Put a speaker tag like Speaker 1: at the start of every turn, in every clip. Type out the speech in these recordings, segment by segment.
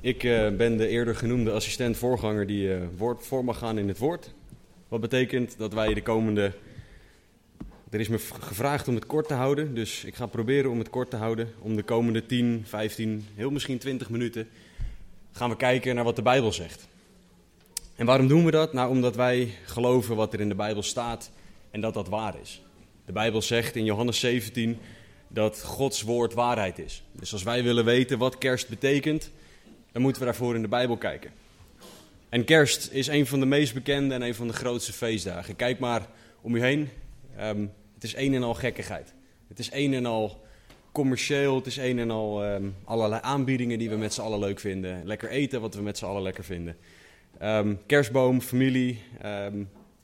Speaker 1: Ik eh, ben de eerder genoemde assistent-voorganger die eh, woord voor mag gaan in het woord. Wat betekent dat wij de komende. Er is me gevraagd om het kort te houden, dus ik ga proberen om het kort te houden. Om de komende 10, 15, heel misschien 20 minuten gaan we kijken naar wat de Bijbel zegt. En waarom doen we dat? Nou, omdat wij geloven wat er in de Bijbel staat en dat dat waar is. De Bijbel zegt in Johannes 17 dat Gods woord waarheid is. Dus als wij willen weten wat kerst betekent, dan moeten we daarvoor in de Bijbel kijken. En kerst is een van de meest bekende en een van de grootste feestdagen. Kijk maar om u heen. Ehm, het is een en al gekkigheid. Het is een en al commercieel. Het is een en al ehm, allerlei aanbiedingen die we met z'n allen leuk vinden. Lekker eten wat we met z'n allen lekker vinden. Ehm, kerstboom, familie,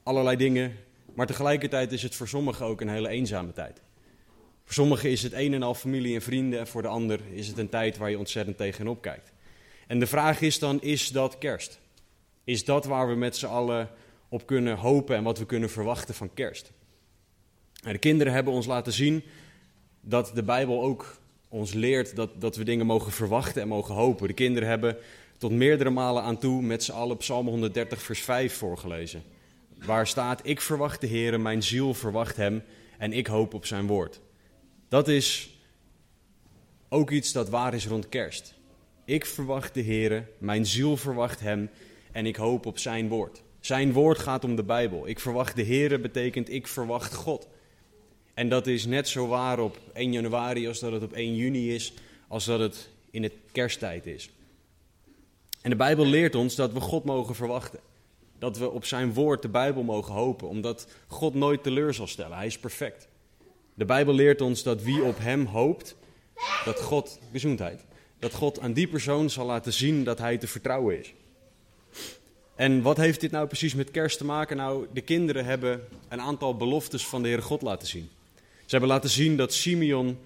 Speaker 1: allerlei dingen. Maar tegelijkertijd is het voor sommigen ook een hele eenzame tijd. Voor sommigen is het een en al familie en vrienden. En voor de ander is het een tijd waar je ontzettend tegenop kijkt. En de vraag is dan, is dat kerst? Is dat waar we met z'n allen op kunnen hopen en wat we kunnen verwachten van kerst? De kinderen hebben ons laten zien dat de Bijbel ook ons leert dat, dat we dingen mogen verwachten en mogen hopen. De kinderen hebben tot meerdere malen aan toe met z'n allen Psalm 130 vers 5 voorgelezen. Waar staat, ik verwacht de Heer, mijn ziel verwacht hem en ik hoop op zijn woord. Dat is ook iets dat waar is rond kerst. Ik verwacht de Heer, mijn ziel verwacht hem en ik hoop op zijn woord. Zijn woord gaat om de Bijbel. Ik verwacht de Heer betekent ik verwacht God. En dat is net zo waar op 1 januari als dat het op 1 juni is, als dat het in het kersttijd is. En de Bijbel leert ons dat we God mogen verwachten. Dat we op zijn woord, de Bijbel, mogen hopen, omdat God nooit teleur zal stellen. Hij is perfect. De Bijbel leert ons dat wie op hem hoopt, dat God, gezondheid, dat God aan die persoon zal laten zien dat hij te vertrouwen is. En wat heeft dit nou precies met kerst te maken? Nou, de kinderen hebben een aantal beloftes van de Heere God laten zien. Ze hebben laten zien dat Simeon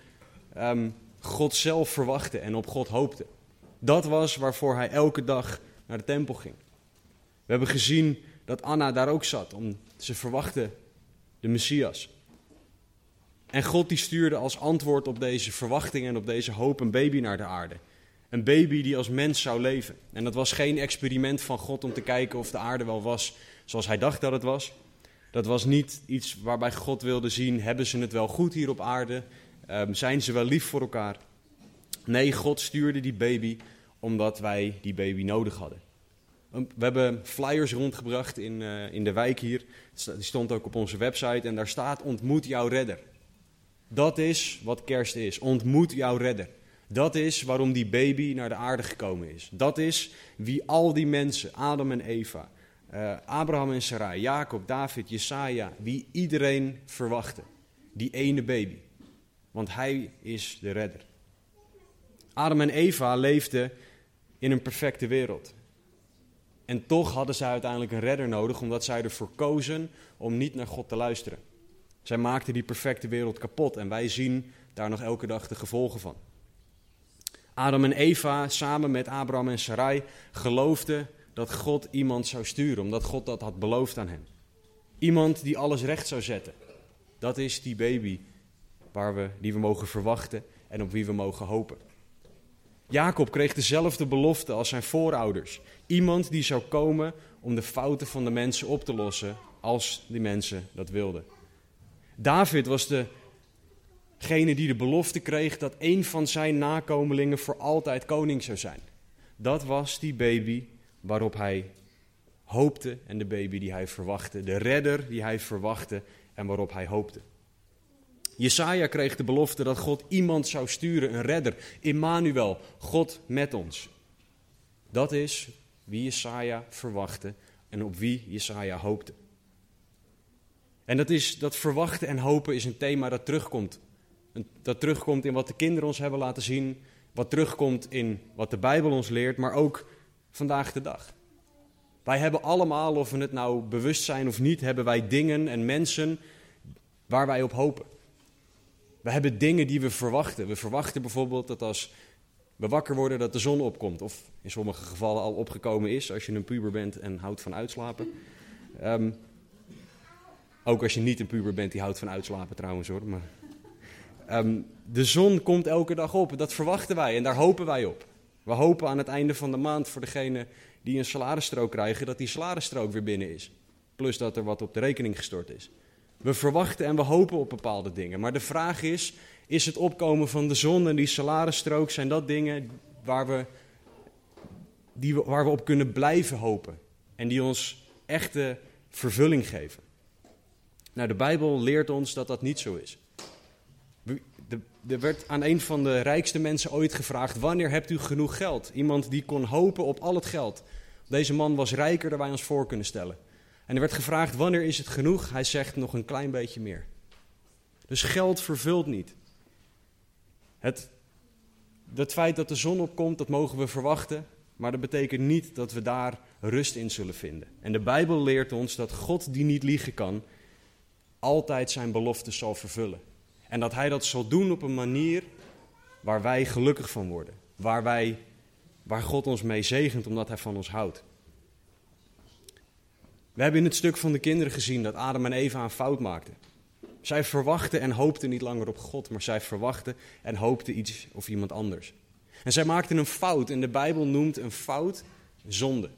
Speaker 1: ehm, God zelf verwachtte en op God hoopte. Dat was waarvoor hij elke dag naar de tempel ging. We hebben gezien dat Anna daar ook zat, om ze verwachtte de Messias. En God die stuurde als antwoord op deze verwachting en op deze hoop een baby naar de aarde. Een baby die als mens zou leven. En dat was geen experiment van God om te kijken of de aarde wel was zoals hij dacht dat het was. Dat was niet iets waarbij God wilde zien, hebben ze het wel goed hier op aarde? Ehm, zijn ze wel lief voor elkaar? Nee, God stuurde die baby omdat wij die baby nodig hadden. We hebben flyers rondgebracht in, uh, in de wijk hier. Die stond ook op onze website en daar staat ontmoet jouw redder. Dat is wat kerst is. Ontmoet jouw redder. Dat is waarom die baby naar de aarde gekomen is. Dat is wie al die mensen, Adam en Eva, uh, Abraham en Sarai, Jacob, David, Jesaja, wie iedereen verwachtte. Die ene baby. Want hij is de redder. Adam en Eva leefden in een perfecte wereld. En toch hadden zij uiteindelijk een redder nodig, omdat zij ervoor kozen om niet naar God te luisteren. Zij maakten die perfecte wereld kapot en wij zien daar nog elke dag de gevolgen van. Adam en Eva samen met Abraham en Sarai geloofden dat God iemand zou sturen, omdat God dat had beloofd aan hen. Iemand die alles recht zou zetten. Dat is die baby waar we, die we mogen verwachten en op wie we mogen hopen. Jacob kreeg dezelfde belofte als zijn voorouders. Iemand die zou komen om de fouten van de mensen op te lossen als die mensen dat wilden. David was degene die de belofte kreeg dat een van zijn nakomelingen voor altijd koning zou zijn. Dat was die baby waarop hij hoopte en de baby die hij verwachtte. De redder die hij verwachtte en waarop hij hoopte. Jesaja kreeg de belofte dat God iemand zou sturen, een redder. Immanuel, God met ons. Dat is wie Jesaja verwachtte en op wie Jesaja hoopte. En dat, is, dat verwachten en hopen is een thema dat terugkomt. Dat terugkomt in wat de kinderen ons hebben laten zien, wat terugkomt in wat de Bijbel ons leert, maar ook vandaag de dag. Wij hebben allemaal, of we het nou bewust zijn of niet, hebben wij dingen en mensen waar wij op hopen. We hebben dingen die we verwachten. We verwachten bijvoorbeeld dat als we wakker worden dat de zon opkomt. Of in sommige gevallen al opgekomen is als je een puber bent en houdt van uitslapen. Um, ook als je niet een puber bent die houdt van uitslapen trouwens hoor. Maar, um, de zon komt elke dag op. Dat verwachten wij en daar hopen wij op. We hopen aan het einde van de maand voor degene die een salarisstrook krijgen, dat die salarisstrook weer binnen is. Plus dat er wat op de rekening gestort is. We verwachten en we hopen op bepaalde dingen. Maar de vraag is, is het opkomen van de zon en die salarisstrook, zijn dat dingen waar we, die we, waar we op kunnen blijven hopen? En die ons echte vervulling geven? Nou, de Bijbel leert ons dat dat niet zo is. Er werd aan een van de rijkste mensen ooit gevraagd: Wanneer hebt u genoeg geld? Iemand die kon hopen op al het geld. Deze man was rijker dan wij ons voor kunnen stellen. En er werd gevraagd: Wanneer is het genoeg? Hij zegt nog een klein beetje meer. Dus geld vervult niet. Het, feit dat de zon opkomt, dat mogen we verwachten. Maar dat betekent niet dat we daar rust in zullen vinden. En de Bijbel leert ons dat God, die niet liegen kan, altijd zijn beloftes zal vervullen. En dat hij dat zal doen op een manier waar wij gelukkig van worden. Waar, wij, waar God ons mee zegent omdat hij van ons houdt. We hebben in het stuk van de kinderen gezien dat Adam en Eva een fout maakten. Zij verwachten en hoopten niet langer op God, maar zij verwachten en hoopten iets of iemand anders. En zij maakten een fout en de Bijbel noemt een fout zonde.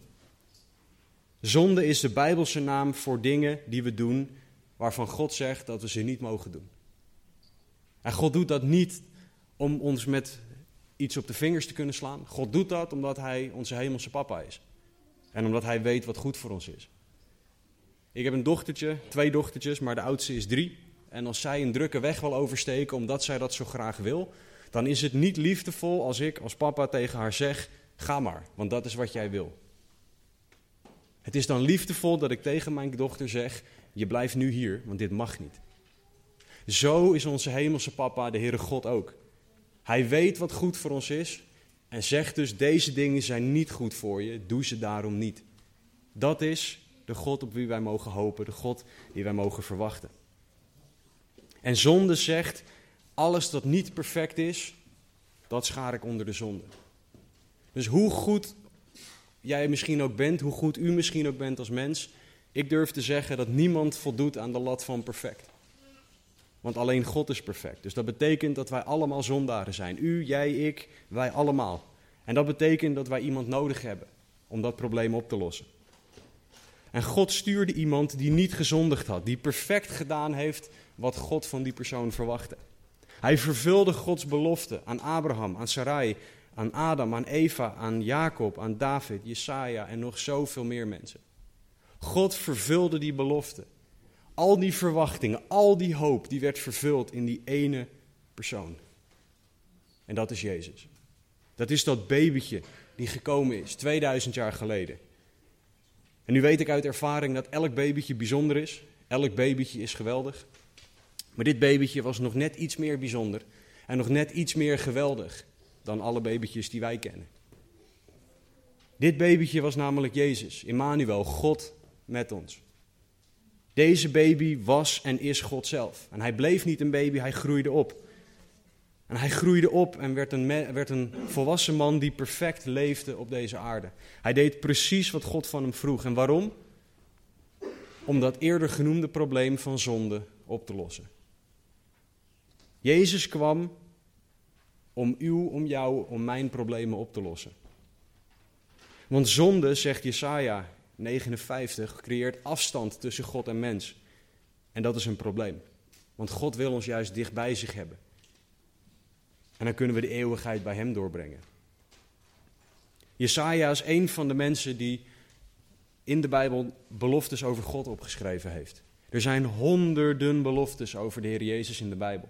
Speaker 1: Zonde is de Bijbelse naam voor dingen die we doen waarvan God zegt dat we ze niet mogen doen. En God doet dat niet om ons met iets op de vingers te kunnen slaan. God doet dat omdat Hij onze hemelse papa is. En omdat Hij weet wat goed voor ons is. Ik heb een dochtertje, twee dochtertjes, maar de oudste is drie. En als zij een drukke weg wil oversteken omdat zij dat zo graag wil, dan is het niet liefdevol als ik als papa tegen haar zeg: ga maar, want dat is wat jij wil. Het is dan liefdevol dat ik tegen mijn dochter zeg: je blijft nu hier, want dit mag niet. Zo is onze hemelse papa, de Heere God ook. Hij weet wat goed voor ons is en zegt dus: deze dingen zijn niet goed voor je, doe ze daarom niet. Dat is de God op wie wij mogen hopen, de God die wij mogen verwachten. En zonde zegt: alles dat niet perfect is, dat schaar ik onder de zonde. Dus hoe goed jij misschien ook bent, hoe goed u misschien ook bent als mens, ik durf te zeggen dat niemand voldoet aan de lat van perfect. Want alleen God is perfect. Dus dat betekent dat wij allemaal zondaren zijn. U, jij, ik, wij allemaal. En dat betekent dat wij iemand nodig hebben om dat probleem op te lossen. En God stuurde iemand die niet gezondigd had, die perfect gedaan heeft wat God van die persoon verwachtte. Hij vervulde Gods belofte aan Abraham, aan Sarai, aan Adam, aan Eva, aan Jacob, aan David, Jesaja en nog zoveel meer mensen. God vervulde die belofte. Al die verwachtingen, al die hoop, die werd vervuld in die ene persoon. En dat is Jezus. Dat is dat babytje die gekomen is, 2000 jaar geleden. En nu weet ik uit ervaring dat elk babytje bijzonder is. Elk babytje is geweldig. Maar dit babytje was nog net iets meer bijzonder. En nog net iets meer geweldig dan alle babytjes die wij kennen. Dit babytje was namelijk Jezus, Immanuel, God met ons. Deze baby was en is God zelf. En hij bleef niet een baby, hij groeide op. En hij groeide op en werd een, werd een volwassen man die perfect leefde op deze aarde. Hij deed precies wat God van hem vroeg. En waarom? Om dat eerder genoemde probleem van zonde op te lossen. Jezus kwam om uw, om jou, om mijn problemen op te lossen. Want zonde, zegt Jesaja 59 creëert afstand tussen God en mens. En dat is een probleem. Want God wil ons juist dicht bij zich hebben. En dan kunnen we de eeuwigheid bij Hem doorbrengen. Jesaja is een van de mensen die in de Bijbel beloftes over God opgeschreven heeft. Er zijn honderden beloftes over de Heer Jezus in de Bijbel.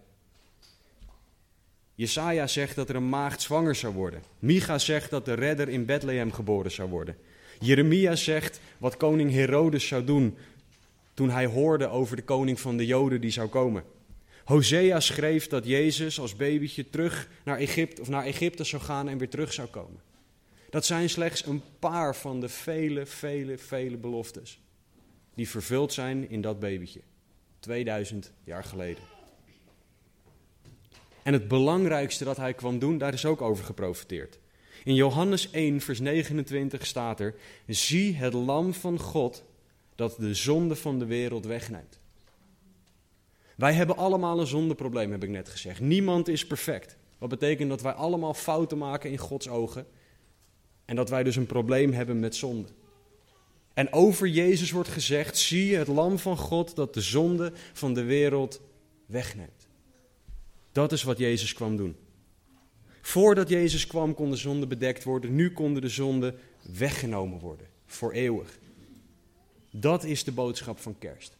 Speaker 1: Jesaja zegt dat er een maagd zwanger zou worden. Micha zegt dat de redder in Bethlehem geboren zou worden. Jeremia zegt wat koning Herodes zou doen toen hij hoorde over de koning van de Joden die zou komen. Hosea schreef dat Jezus als babytje terug naar Egypte, of naar Egypte zou gaan en weer terug zou komen. Dat zijn slechts een paar van de vele, vele, vele beloftes die vervuld zijn in dat babytje, 2000 jaar geleden. En het belangrijkste dat hij kwam doen, daar is ook over geprofiteerd. In Johannes 1, vers 29 staat er: Zie het Lam van God dat de zonde van de wereld wegneemt. Wij hebben allemaal een zondeprobleem, heb ik net gezegd. Niemand is perfect. Wat betekent dat wij allemaal fouten maken in Gods ogen. En dat wij dus een probleem hebben met zonde. En over Jezus wordt gezegd: zie het lam van God dat de zonde van de wereld wegneemt. Dat is wat Jezus kwam doen. Voordat Jezus kwam kon de zonde bedekt worden, nu konden de zonden weggenomen worden, voor eeuwig. Dat is de boodschap van kerst.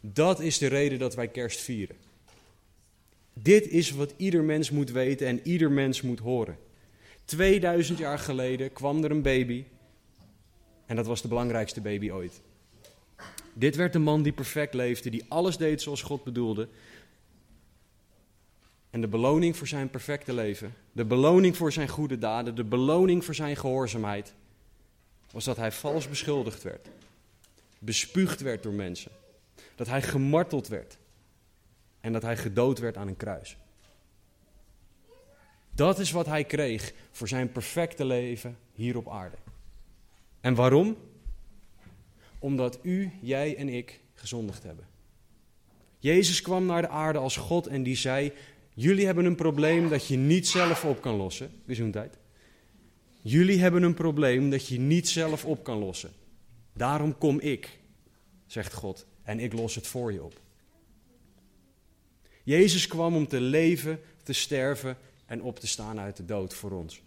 Speaker 1: Dat is de reden dat wij kerst vieren. Dit is wat ieder mens moet weten en ieder mens moet horen. 2000 jaar geleden kwam er een baby en dat was de belangrijkste baby ooit. Dit werd de man die perfect leefde, die alles deed zoals God bedoelde. En de beloning voor zijn perfecte leven, de beloning voor zijn goede daden, de beloning voor zijn gehoorzaamheid, was dat hij vals beschuldigd werd, bespuugd werd door mensen, dat hij gemarteld werd en dat hij gedood werd aan een kruis. Dat is wat hij kreeg voor zijn perfecte leven hier op aarde. En waarom? Omdat u, jij en ik gezondigd hebben. Jezus kwam naar de aarde als God en die zei: Jullie hebben een probleem dat je niet zelf op kan lossen. Gezondheid. Jullie hebben een probleem dat je niet zelf op kan lossen. Daarom kom ik, zegt God, en ik los het voor je op. Jezus kwam om te leven, te sterven en op te staan uit de dood voor ons.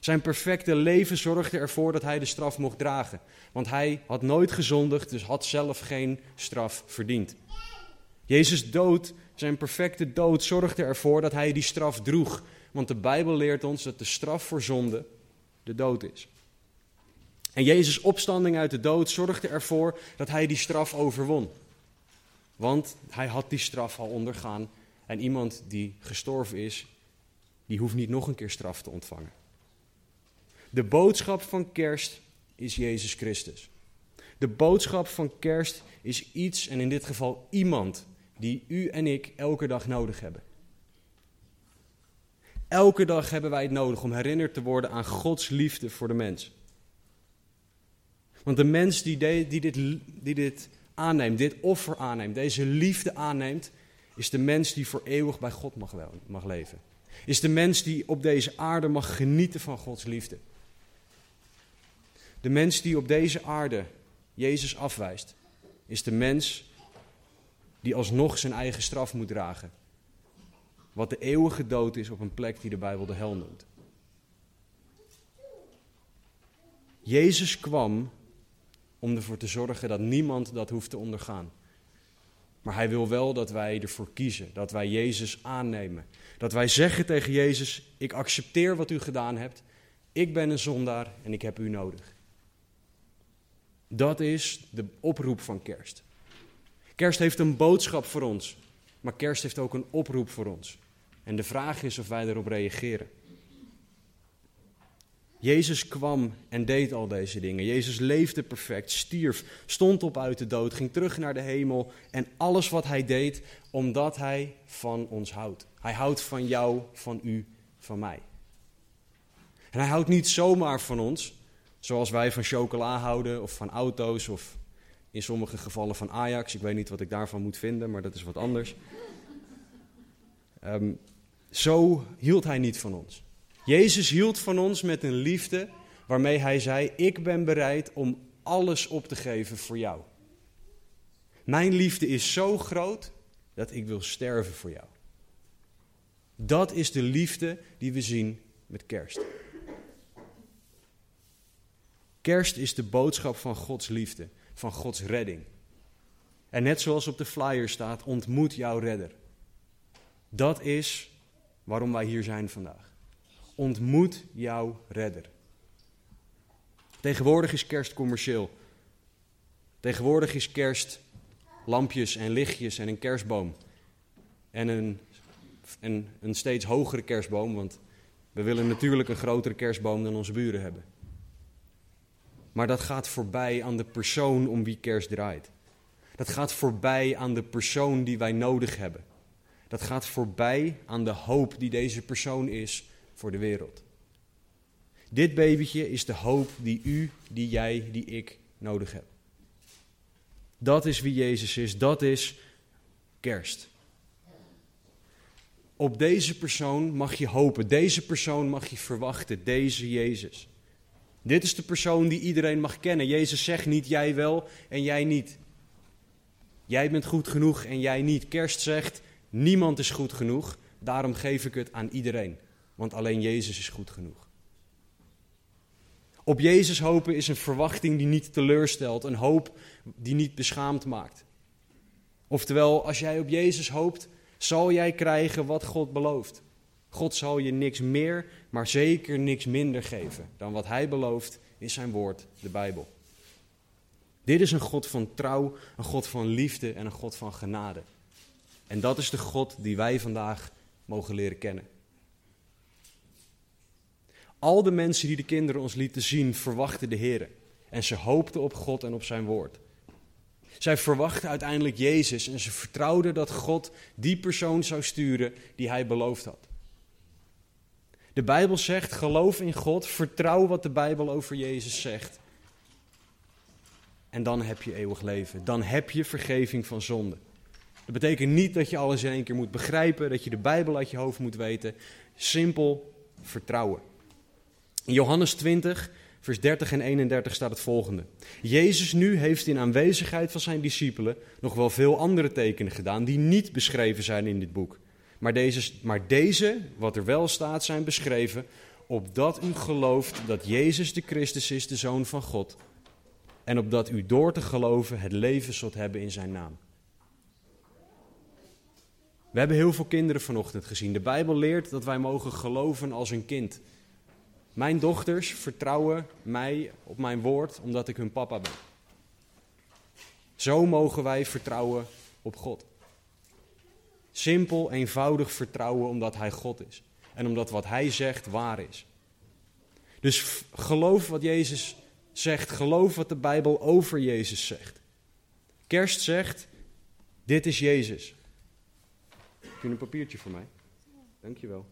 Speaker 1: Zijn perfecte leven zorgde ervoor dat hij de straf mocht dragen. Want hij had nooit gezondigd, dus had zelf geen straf verdiend. Jezus' dood, zijn perfecte dood, zorgde ervoor dat hij die straf droeg. Want de Bijbel leert ons dat de straf voor zonde de dood is. En Jezus' opstanding uit de dood zorgde ervoor dat hij die straf overwon. Want hij had die straf al ondergaan. En iemand die gestorven is, die hoeft niet nog een keer straf te ontvangen. De boodschap van kerst is Jezus Christus. De boodschap van kerst is iets, en in dit geval iemand, die u en ik elke dag nodig hebben. Elke dag hebben wij het nodig om herinnerd te worden aan Gods liefde voor de mens. Want de mens die, die, dit, die dit aanneemt, dit offer aanneemt, deze liefde aanneemt, is de mens die voor eeuwig bij God mag, mag leven. Is de mens die op deze aarde mag genieten van Gods liefde. De mens die op deze aarde Jezus afwijst, is de mens die alsnog zijn eigen straf moet dragen. Wat de eeuwige dood is op een plek die de Bijbel de hel noemt. Jezus kwam om ervoor te zorgen dat niemand dat hoeft te ondergaan. Maar hij wil wel dat wij ervoor kiezen, dat wij Jezus aannemen. Dat wij zeggen tegen Jezus, ik accepteer wat u gedaan hebt, ik ben een zondaar en ik heb u nodig. Dat is de oproep van kerst. Kerst heeft een boodschap voor ons, maar kerst heeft ook een oproep voor ons. En de vraag is of wij erop reageren. Jezus kwam en deed al deze dingen. Jezus leefde perfect, stierf, stond op uit de dood, ging terug naar de hemel. En alles wat hij deed, omdat hij van ons houdt. Hij houdt van jou, van u, van mij. En hij houdt niet zomaar van ons, zoals wij van chocola houden of van auto's of in sommige gevallen van Ajax. Ik weet niet wat ik daarvan moet vinden, maar dat is wat anders. Ehm, zo hield hij niet van ons. Jezus hield van ons met een liefde waarmee hij zei: Ik ben bereid om alles op te geven voor jou. Mijn liefde is zo groot dat ik wil sterven voor jou. Dat is de liefde die we zien met kerst. Kerst is de boodschap van Gods liefde, van Gods redding. En net zoals op de flyer staat, ontmoet jouw redder. Dat is waarom wij hier zijn vandaag. Ontmoet jouw redder. Tegenwoordig is kerst commercieel. Tegenwoordig is kerst lampjes en lichtjes en een kerstboom. En een, een steeds hogere kerstboom, want We willen natuurlijk een grotere kerstboom dan onze buren hebben. Maar dat gaat voorbij aan de persoon om wie kerst draait. Dat gaat voorbij aan de persoon die wij nodig hebben. Dat gaat voorbij aan de hoop die deze persoon is voor de wereld. Dit babytje is de hoop die u, die jij, die ik nodig heb. Dat is wie Jezus is, dat is kerst. Op deze persoon mag je hopen, deze persoon mag je verwachten, deze Jezus. Dit is de persoon die iedereen mag kennen. Jezus zegt niet jij wel en jij niet. Jij bent goed genoeg en jij niet. Kerst zegt niemand is goed genoeg, daarom geef ik het aan iedereen. Want alleen Jezus is goed genoeg. Op Jezus hopen is een verwachting die niet teleurstelt, een hoop die niet beschaamd maakt. Oftewel, als jij op Jezus hoopt, zal jij krijgen wat God belooft. God zal je niks meer, maar zeker niks minder geven dan wat Hij belooft in Zijn woord, de Bijbel. Dit is een God van trouw, een God van liefde en een God van genade. En dat is de God die wij vandaag mogen leren kennen. Al de mensen die de kinderen ons lieten zien, verwachten de Heer. En ze hoopten op God en op zijn woord. Zij verwachten uiteindelijk Jezus en ze vertrouwden dat God die persoon zou sturen die hij beloofd had. De Bijbel zegt: geloof in God, vertrouw wat de Bijbel over Jezus zegt. En dan heb je eeuwig leven. Dan heb je vergeving van zonde. Dat betekent niet dat je alles in één keer moet begrijpen, dat je de Bijbel uit je hoofd moet weten. Simpel vertrouwen. In Johannes 20, vers 30 en 31 staat het volgende. Jezus nu heeft in aanwezigheid van zijn discipelen nog wel veel andere tekenen gedaan die niet beschreven zijn in dit boek. Maar deze, maar deze, wat er wel staat, zijn beschreven, opdat u gelooft dat Jezus de Christus is, de Zoon van God. En opdat u door te geloven het leven zult hebben in zijn naam. We hebben heel veel kinderen vanochtend gezien. De Bijbel leert dat wij mogen geloven als een kind. Mijn dochters vertrouwen mij op mijn woord omdat ik hun papa ben. Zo mogen wij vertrouwen op God. Simpel, eenvoudig vertrouwen omdat Hij God is. En omdat wat Hij zegt waar is. Dus geloof wat Jezus zegt. Geloof wat de Bijbel over Jezus zegt. Kerst zegt, dit is Jezus. Heb je een papiertje voor mij? Dankjewel.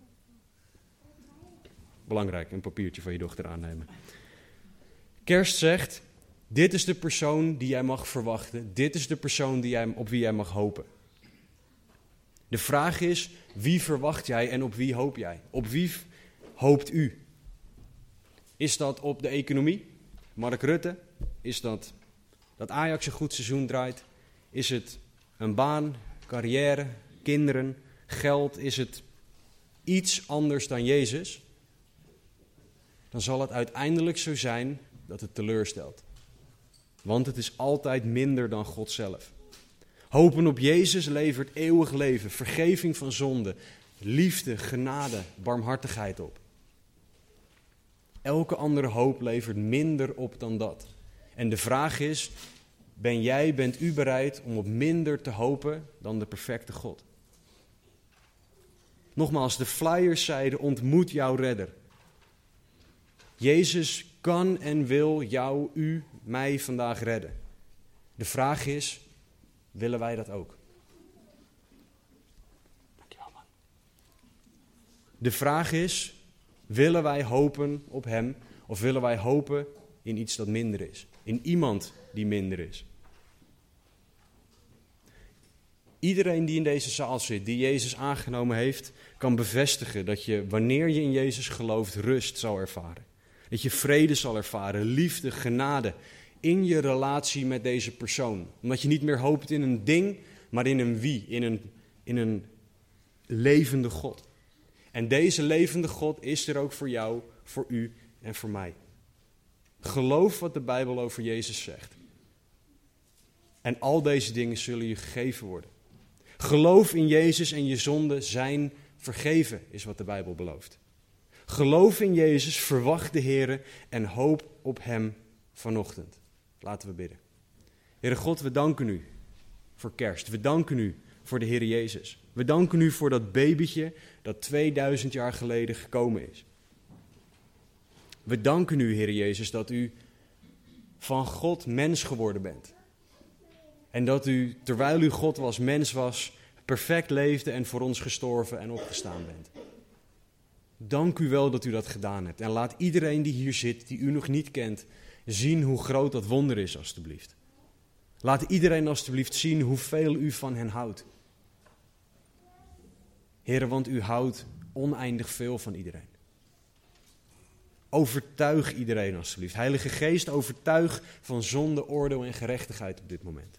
Speaker 1: Belangrijk, een papiertje van je dochter aannemen. Kerst zegt, dit is de persoon die jij mag verwachten. Dit is de persoon die jij, op wie jij mag hopen. De vraag is, wie verwacht jij en op wie hoop jij? Op wie hoopt u? Is dat op de economie? Mark Rutte? Is dat dat Ajax een goed seizoen draait? Is het een baan, carrière, kinderen, geld? Is het iets anders dan Jezus? Dan zal het uiteindelijk zo zijn dat het teleurstelt. Want het is altijd minder dan God zelf. Hopen op Jezus levert eeuwig leven, vergeving van zonde, liefde, genade, barmhartigheid op. Elke andere hoop levert minder op dan dat. En de vraag is: ben jij, bent u bereid om op minder te hopen dan de perfecte God? Nogmaals, de flyers zeiden: ontmoet jouw redder. Jezus kan en wil jou, u, mij vandaag redden. De vraag is: willen wij dat ook? Dankjewel, man. De vraag is: willen wij hopen op Hem of willen wij hopen in iets dat minder is? In iemand die minder is? Iedereen die in deze zaal zit, die Jezus aangenomen heeft, kan bevestigen dat je, wanneer je in Jezus gelooft, rust zal ervaren. Dat je vrede zal ervaren, liefde, genade in je relatie met deze persoon. Omdat je niet meer hoopt in een ding, maar in een wie, in een, in een levende God. En deze levende God is er ook voor jou, voor u en voor mij. Geloof wat de Bijbel over Jezus zegt. En al deze dingen zullen je gegeven worden. Geloof in Jezus en je zonden zijn vergeven, is wat de Bijbel belooft. Geloof in Jezus, verwacht de Heer en hoop op Hem vanochtend. Laten we bidden. Heere God, we danken u voor kerst. We danken u voor de Heer Jezus. We danken u voor dat babytje dat 2000 jaar geleden gekomen is. We danken u, Heer Jezus, dat u van God mens geworden bent. En dat u, terwijl u God was, mens was, perfect leefde en voor ons gestorven en opgestaan bent. Dank u wel dat u dat gedaan hebt. En laat iedereen die hier zit, die u nog niet kent, zien hoe groot dat wonder is, alstublieft. Laat iedereen alstublieft zien hoeveel u van hen houdt. Heren, want u houdt oneindig veel van iedereen. Overtuig iedereen alstublieft. Heilige Geest, overtuig van zonde, oordeel en gerechtigheid op dit moment.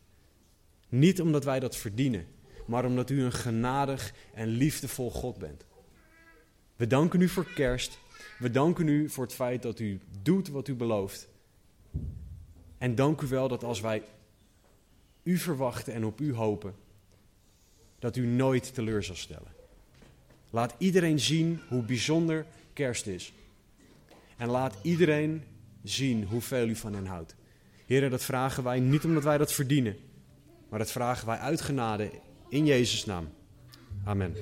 Speaker 1: Niet omdat wij dat verdienen, maar omdat u een genadig en liefdevol God bent. We danken u voor kerst. We danken u voor het feit dat u doet wat u belooft. En dank u wel dat als wij u verwachten en op u hopen, dat u nooit teleur zal stellen. Laat iedereen zien hoe bijzonder kerst is. En laat iedereen zien hoeveel u van hen houdt. Heren, dat vragen wij niet omdat wij dat verdienen, maar dat vragen wij uit genade in Jezus' naam. Amen.